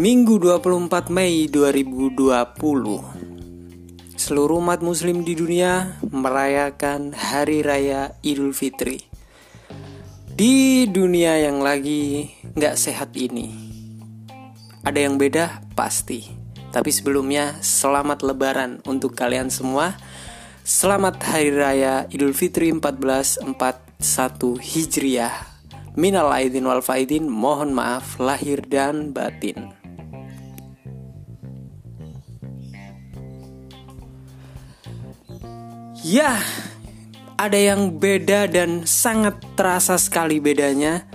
Minggu 24 Mei 2020 Seluruh umat muslim di dunia merayakan Hari Raya Idul Fitri. Di dunia yang lagi gak sehat ini Ada yang beda? Pasti. Tapi sebelumnya selamat lebaran untuk kalian semua. Selamat Hari Raya Idul Fitri 1441 Hijriah. Minal aidin wal faidin, mohon maaf lahir dan batin. Ya, ada yang beda dan sangat terasa sekali bedanya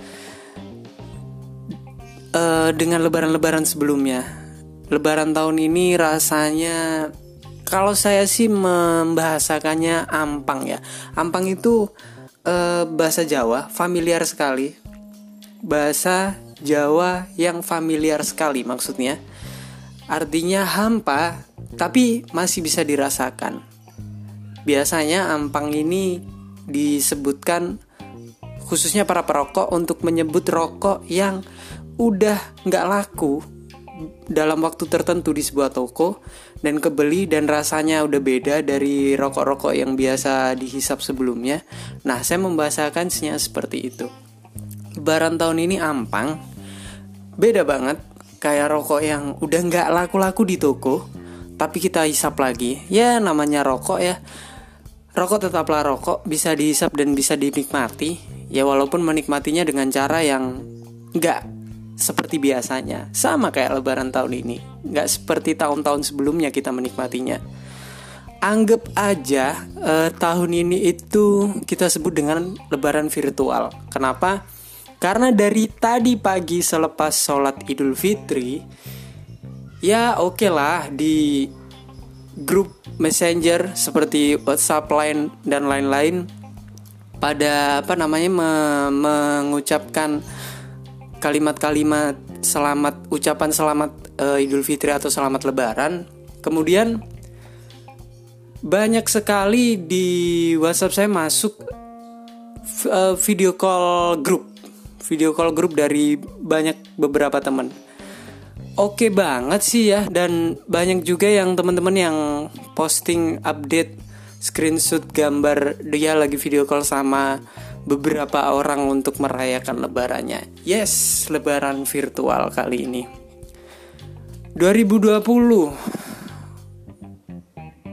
uh, dengan lebaran-lebaran sebelumnya. Lebaran tahun ini rasanya kalau saya sih membahasakannya ampang ya. Ampang itu uh, bahasa Jawa familiar sekali. Bahasa Jawa yang familiar sekali maksudnya. Artinya hampa tapi masih bisa dirasakan Biasanya ampang ini disebutkan khususnya para perokok untuk menyebut rokok yang udah nggak laku dalam waktu tertentu di sebuah toko dan kebeli dan rasanya udah beda dari rokok-rokok yang biasa dihisap sebelumnya. Nah, saya membahasakannya seperti itu. Lebaran tahun ini ampang, beda banget kayak rokok yang udah nggak laku-laku di toko, tapi kita hisap lagi. Ya namanya rokok ya Rokok tetaplah rokok, bisa dihisap dan bisa dinikmati. Ya walaupun menikmatinya dengan cara yang nggak seperti biasanya. Sama kayak lebaran tahun ini. Nggak seperti tahun-tahun sebelumnya kita menikmatinya. Anggap aja eh, tahun ini itu kita sebut dengan lebaran virtual. Kenapa? Karena dari tadi pagi selepas sholat idul fitri, ya oke okay lah di grup messenger seperti WhatsApp, Line dan lain-lain pada apa namanya me mengucapkan kalimat-kalimat selamat ucapan selamat uh, Idul Fitri atau selamat Lebaran. Kemudian banyak sekali di WhatsApp saya masuk uh, video call grup, video call grup dari banyak beberapa teman oke okay banget sih ya dan banyak juga yang teman-teman yang posting update screenshot gambar dia lagi video call sama beberapa orang untuk merayakan lebarannya. Yes, lebaran virtual kali ini. 2020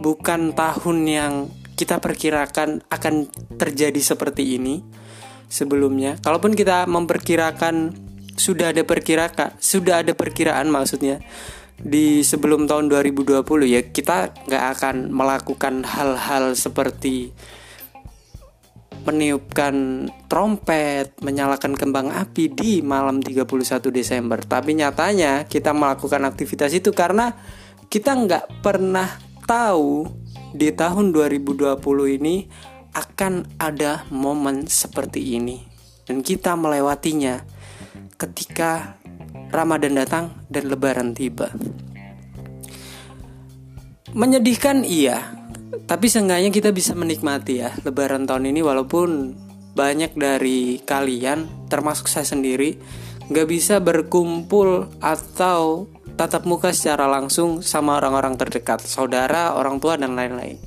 bukan tahun yang kita perkirakan akan terjadi seperti ini sebelumnya. Kalaupun kita memperkirakan sudah ada perkirakan sudah ada perkiraan maksudnya. Di sebelum tahun 2020 ya kita nggak akan melakukan hal-hal seperti meniupkan trompet, menyalakan kembang api di malam 31 Desember. Tapi nyatanya kita melakukan aktivitas itu karena kita nggak pernah tahu di tahun 2020 ini akan ada momen seperti ini. Dan kita melewatinya ketika Ramadan datang dan Lebaran tiba. Menyedihkan iya, tapi seenggaknya kita bisa menikmati ya Lebaran tahun ini walaupun banyak dari kalian, termasuk saya sendiri, nggak bisa berkumpul atau tatap muka secara langsung sama orang-orang terdekat, saudara, orang tua, dan lain-lain.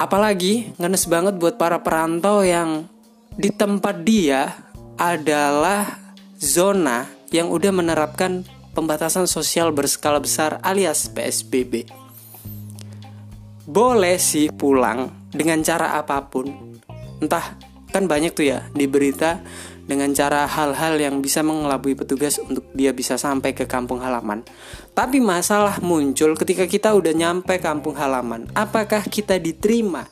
Apalagi ngenes banget buat para perantau yang di tempat dia adalah zona yang udah menerapkan pembatasan sosial berskala besar alias PSBB. Boleh sih pulang dengan cara apa pun. Entah kan banyak tuh ya di berita dengan cara hal-hal yang bisa mengelabui petugas untuk dia bisa sampai ke kampung halaman. Tapi masalah muncul ketika kita udah nyampe kampung halaman. Apakah kita diterima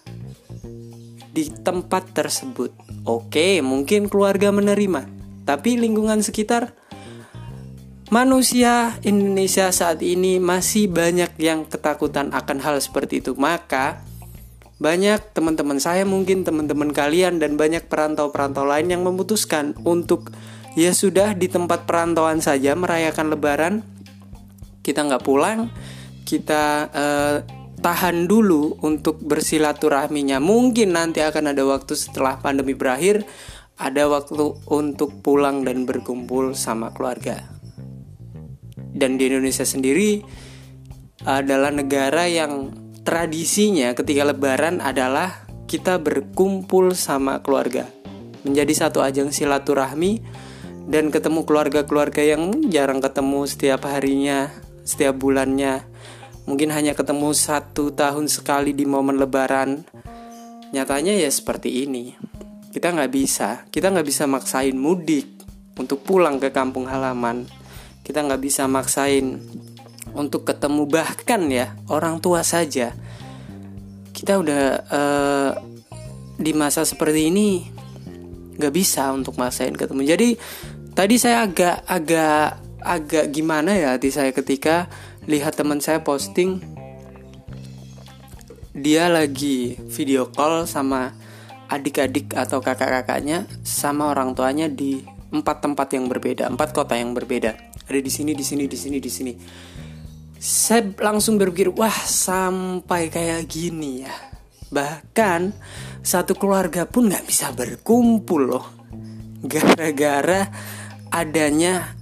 di tempat tersebut? Oke, mungkin keluarga menerima. Tapi lingkungan sekitar manusia Indonesia saat ini masih banyak yang ketakutan akan hal seperti itu. Maka banyak teman-teman saya mungkin teman-teman kalian dan banyak perantau-perantau lain yang memutuskan untuk ya sudah di tempat perantauan saja merayakan lebaran. Kita nggak pulang. Kita uh, tahan dulu untuk bersilaturahminya. Mungkin nanti akan ada waktu setelah pandemi berakhir ada waktu untuk pulang dan berkumpul sama keluarga. dan di Indonesia sendiri adalah negara yang tradisinya ketika lebaran adalah kita berkumpul sama keluarga menjadi satu ajang silaturahmi dan ketemu keluarga-keluarga yang jarang ketemu setiap harinya, setiap bulannya. Mungkin hanya ketemu satu tahun sekali di momen lebaran. Nyatanya ya seperti ini. Kita nggak bisa, kita nggak bisa maksain mudik untuk pulang ke kampung halaman. Kita nggak bisa maksain untuk ketemu bahkan ya orang tua saja. Kita udah uh, di masa seperti ini nggak bisa untuk maksain ketemu. Jadi tadi saya agak agak agak gimana ya hati saya ketika lihat teman saya posting dia lagi video call sama adik-adik atau kakak-kakaknya sama orang tuanya di empat tempat yang berbeda, empat kota yang berbeda. Ada di sini, di sini, di sini, di sini. Saya langsung berpikir, wah sampai kayak gini ya. Bahkan satu keluarga pun nggak bisa berkumpul loh. Gara-gara adanya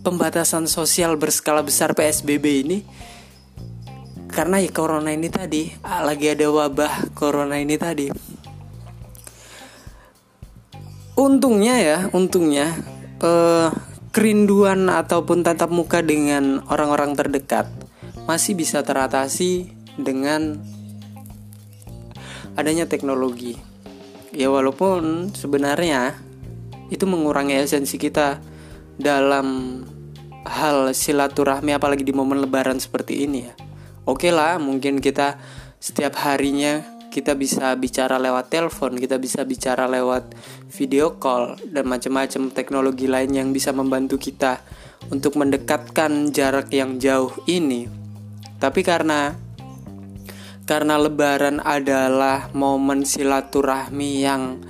pembatasan sosial berskala besar PSBB ini karena ya corona ini tadi lagi ada wabah corona ini tadi untungnya ya untungnya eh, kerinduan ataupun tatap muka dengan orang-orang terdekat masih bisa teratasi dengan adanya teknologi ya walaupun sebenarnya itu mengurangi esensi kita dalam hal silaturahmi apalagi di momen lebaran seperti ini ya. Oke lah, mungkin kita setiap harinya kita bisa bicara lewat telepon, kita bisa bicara lewat video call dan macam-macam teknologi lain yang bisa membantu kita untuk mendekatkan jarak yang jauh ini. Tapi karena karena lebaran adalah momen silaturahmi yang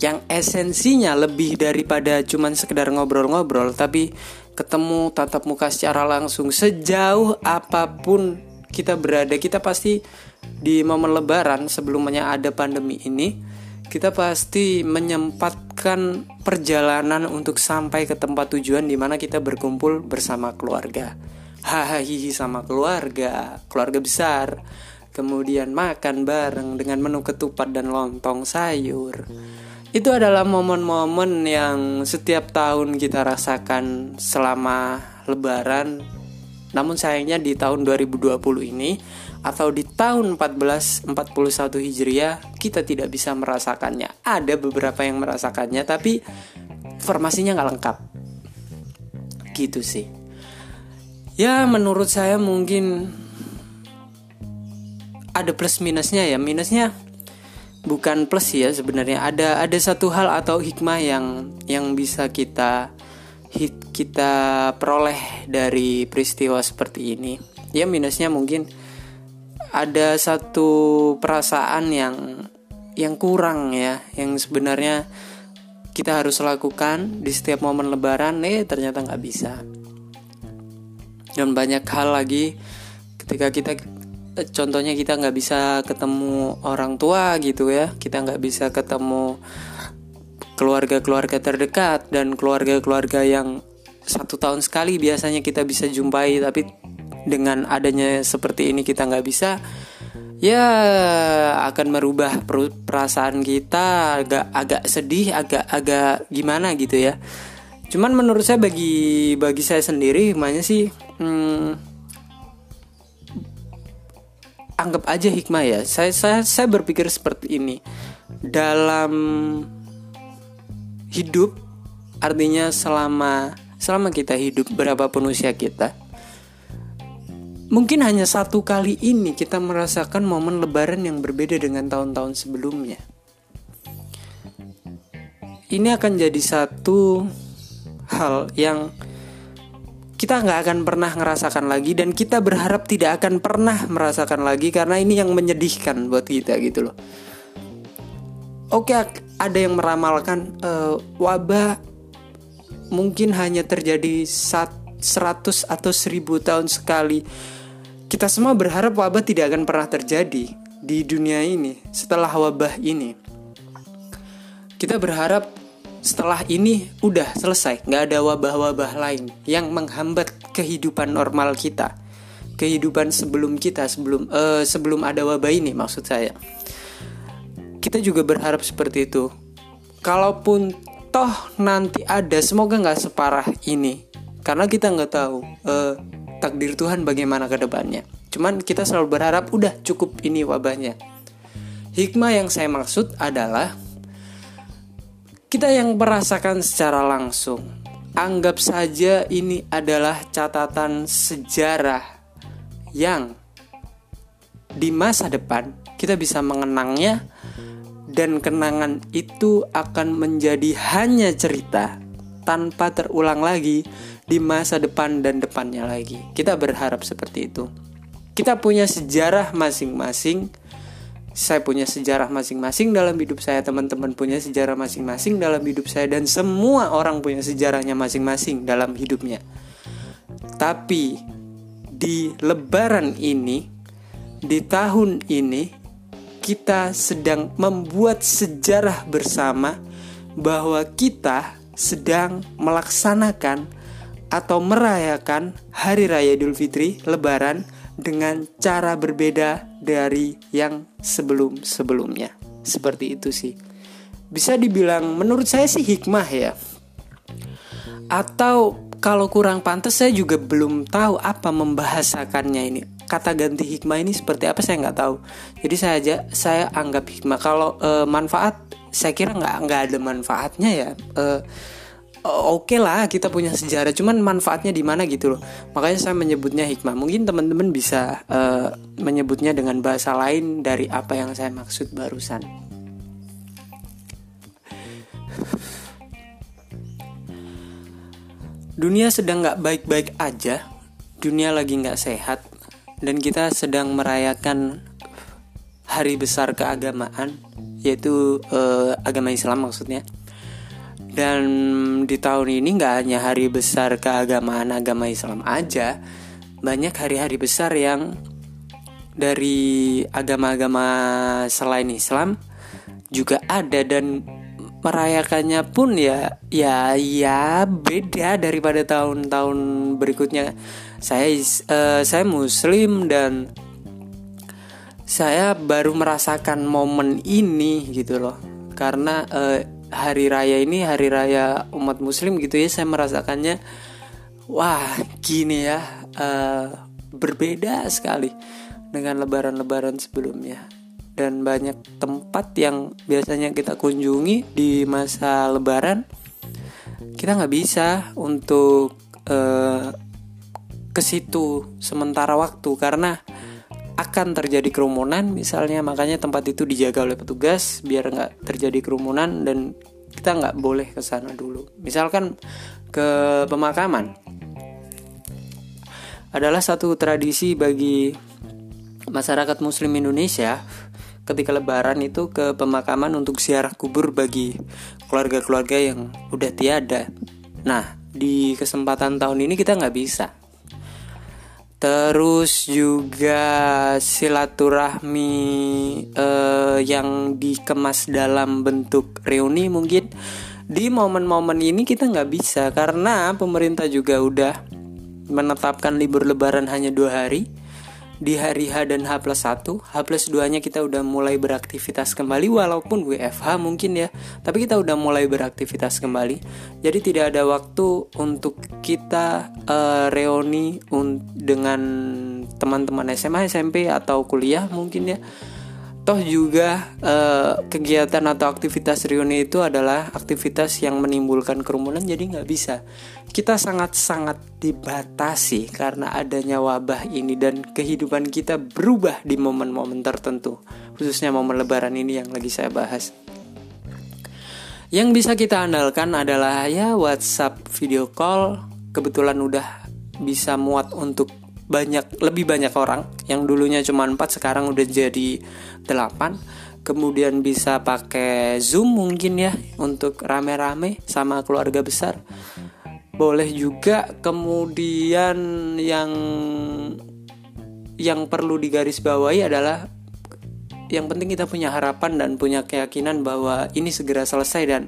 yang esensinya lebih daripada cuman sekedar ngobrol-ngobrol tapi ketemu tatap muka secara langsung sejauh apa pun kita berada kita pasti di momen lebaran sebelumnya ada pandemi ini kita pasti menyempatkan perjalanan untuk sampai ke tempat tujuan di mana kita berkumpul bersama keluarga. Hahaha sama keluarga. Keluarga besar. Kemudian makan bareng dengan menu ketupat dan lontong sayur. Itu adalah momen-momen yang setiap tahun kita rasakan selama lebaran. Namun sayangnya di tahun 2020 ini atau di tahun 1441 Hijriah kita tidak bisa merasakannya. Ada beberapa yang merasakannya tapi informasinya nggak lengkap. Gitu sih. Ya menurut saya mungkin ada plus minusnya ya. Minusnya bukan plus ya sebenarnya ada ada satu hal atau hikmah yang yang bisa kita kita peroleh dari peristiwa seperti ini ya minusnya mungkin ada satu perasaan yang yang kurang ya yang sebenarnya kita harus lakukan di setiap momen lebaran eh ternyata nggak bisa. Dan banyak hal lagi ketika kita contohnya kita nggak bisa ketemu orang tua gitu ya kita nggak bisa ketemu keluarga-keluarga terdekat dan keluarga-keluarga yang satu tahun sekali biasanya kita bisa jumpai tapi dengan adanya seperti ini kita nggak bisa ya akan merubah perasaan kita agak agak sedih agak agak gimana gitu ya cuman menurut saya bagi bagi saya sendiri hikmahnya sih hmm, anggap aja hikmah ya. Saya saya saya berpikir seperti ini. Dalam hidup artinya selama selama kita hidup berapapun usia kita. Mungkin hanya satu kali ini kita merasakan momen lebaran yang berbeda dengan tahun-tahun sebelumnya. Ini akan jadi satu hal yang kita nggak akan pernah ngerasakan lagi dan kita berharap tidak akan pernah merasakan lagi karena ini yang menyedihkan buat kita gitu loh. Oke, ada yang meramalkan uh, wabah mungkin hanya terjadi saat 100 atau 1000 tahun sekali. Kita semua berharap wabah tidak akan pernah terjadi di dunia ini setelah wabah ini. Kita berharap setelah ini udah selesai. Nggak ada wabah-wabah lain yang menghambat kehidupan normal kita. Kehidupan sebelum kita sebelum uh, sebelum ada wabah ini maksud saya. Kita juga berharap seperti itu. Kalaupun toh nanti ada semoga nggak separah ini. Karena kita nggak tahu uh, takdir Tuhan bagaimana ke depannya cuman kita selalu berharap udah cukup ini wabahnya hikmah yang saya maksud adalah kita yang merasakan secara langsung. Anggap saja ini adalah catatan sejarah yang di masa depan kita bisa mengenangnya dan kenangan itu akan menjadi hanya cerita tanpa terulang lagi di masa depan dan depannya lagi. Kita berharap seperti itu. Kita punya sejarah masing-masing saya punya sejarah masing-masing dalam hidup saya, teman-teman punya sejarah masing-masing dalam hidup saya, dan semua orang punya sejarahnya masing-masing dalam hidupnya. Tapi di Lebaran ini, di tahun ini, kita sedang membuat sejarah bersama bahwa kita sedang melaksanakan atau merayakan Hari Raya Idul Fitri, Lebaran dengan cara berbeda dari yang sebelum-sebelumnya. Seperti itu sih. Bisa dibilang menurut saya sih hikmah ya. Atau kalau kurang pantas saya juga belum tahu apa membahasakannya ini. Kata ganti hikmah ini seperti apa saya nggak tahu. Jadi saya aja saya anggap hikmah. Kalau e, manfaat saya kira nggak nggak ada manfaatnya ya. E, oke okay lah kita punya sejarah. Cuman manfaatnya di mana gitu loh. Makanya saya menyebutnya hikmah. Mungkin teman-teman bisa uh, menyebutnya dengan bahasa lain dari apa yang saya maksud barusan. Dunia sedang nggak baik-baik aja. Dunia lagi nggak sehat. Dan kita sedang merayakan hari besar keagamaan yaitu uh, agama Islam maksudnya dan di tahun ini nggak hanya hari besar keagamaan agama Islam aja, banyak hari-hari besar yang dari agama-agama selain Islam juga ada dan merayakannya pun ya ya ya beda daripada tahun-tahun berikutnya. Saya uh, saya Muslim dan saya baru merasakan momen ini gitu loh karena uh, hari raya ini hari raya umat muslim gitu ya saya merasakannya wah gini ya uh, berbeda sekali dengan lebaran-lebaran sebelumnya. Dan banyak tempat yang biasanya kita kunjungi di masa lebaran kita nggak bisa untuk uh, ke situ sementara waktu karena akan terjadi kerumunan misalnya. Makanya tempat itu dijaga oleh petugas biar nggak terjadi kerumunan dan kita nggak boleh ke sana dulu. Misalkan ke pemakaman. Adalah satu tradisi bagi masyarakat muslim Indonesia ketika lebaran itu ke pemakaman untuk ziarah kubur bagi keluarga-keluarga yang udah tiada. Nah di kesempatan tahun ini kita nggak bisa Terus juga silaturahmi uh, yang dikemas dalam bentuk reuni mungkin di momen-momen ini kita nggak bisa karena pemerintah juga udah menetapkan libur lebaran hanya dua hari di hari H dan H plus 1 H plus 2 nya kita udah mulai beraktivitas kembali walaupun WFH mungkin ya. Tapi kita udah mulai beraktivitas kembali. Jadi tidak ada waktu untuk kita uh, reuni dengan teman-teman SMA SMP atau kuliah mungkin ya toh juga eh, kegiatan atau aktivitas reuni itu adalah aktivitas yang menimbulkan kerumunan jadi nggak bisa. Kita sangat-sangat dibatasi karena adanya wabah ini dan kehidupan kita berubah di momen-momen tertentu khususnya momen lebaran ini yang lagi saya bahas. Yang bisa kita andalkan adalah ya WhatsApp video call. Kebetulan udah bisa muat untuk banyak lebih banyak orang yang dulunya cuma 4 sekarang udah jadi 8 kemudian bisa pakai Zoom mungkin ya untuk rame-rame sama keluarga besar. Boleh juga kemudian yang yang perlu digarisbawahi adalah yang penting kita punya harapan dan punya keyakinan bahwa ini segera selesai dan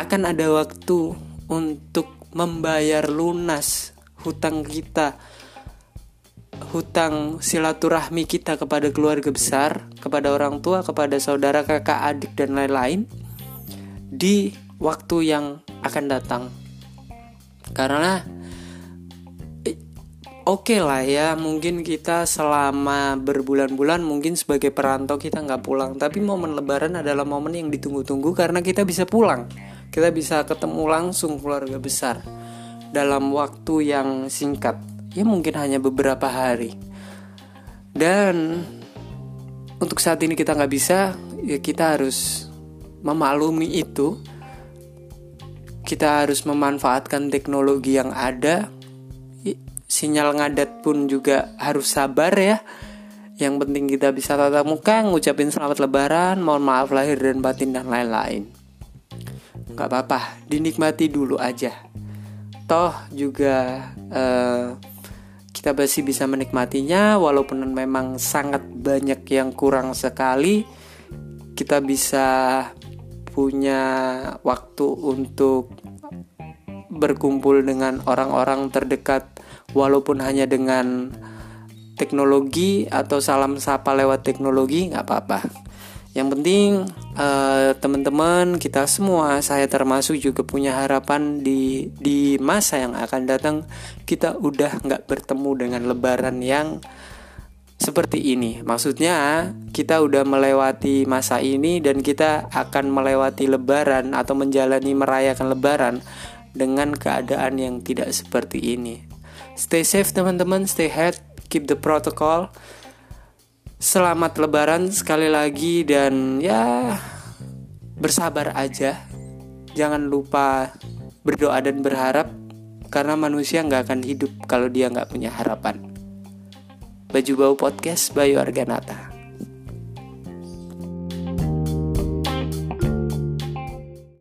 akan ada waktu untuk membayar lunas hutang kita hutang silaturahmi kita kepada keluarga besar, kepada orang tua, kepada saudara, kakak, adik dan lain-lain di waktu yang akan datang. Karena oke okay lah ya mungkin kita selama berbulan-bulan mungkin sebagai perantau kita nggak pulang. Tapi momen lebaran adalah momen yang ditunggu-tunggu karena kita bisa pulang. Kita bisa ketemu langsung keluarga besar dalam waktu yang singkat ya mungkin hanya beberapa hari. Dan untuk saat ini kita nggak bisa ya kita harus memaklumi itu. Kita harus memanfaatkan teknologi yang ada. Sinyal ngadat pun juga harus sabar ya. Yang penting kita bisa tatap muka ngucapin selamat lebaran mohon maaf lahir dan batin dan lain-lain. Nggak apa-apa dinikmati dulu aja. Toh juga uh, kita masih bisa menikmatinya walaupun memang sangat banyak yang kurang sekali. Kita bisa punya waktu untuk berkumpul dengan orang-orang terdekat walaupun hanya dengan teknologi atau salam sapa lewat teknologi nggak apa-apa yang penting uh, teman-teman kita semua saya termasuk juga punya harapan di di masa yang akan datang kita udah nggak bertemu dengan lebaran yang seperti ini. Maksudnya kita udah melewati masa ini dan kita akan melewati lebaran atau menjalani merayakan lebaran dengan keadaan yang tidak seperti ini. Stay safe teman-teman, stay healthy, keep the protocol. Selamat lebaran sekali lagi dan ya bersabar aja. Jangan lupa berdoa dan berharap karena manusia nggak akan hidup kalau dia nggak punya harapan. Baju Bau Podcast Bayu Arganata.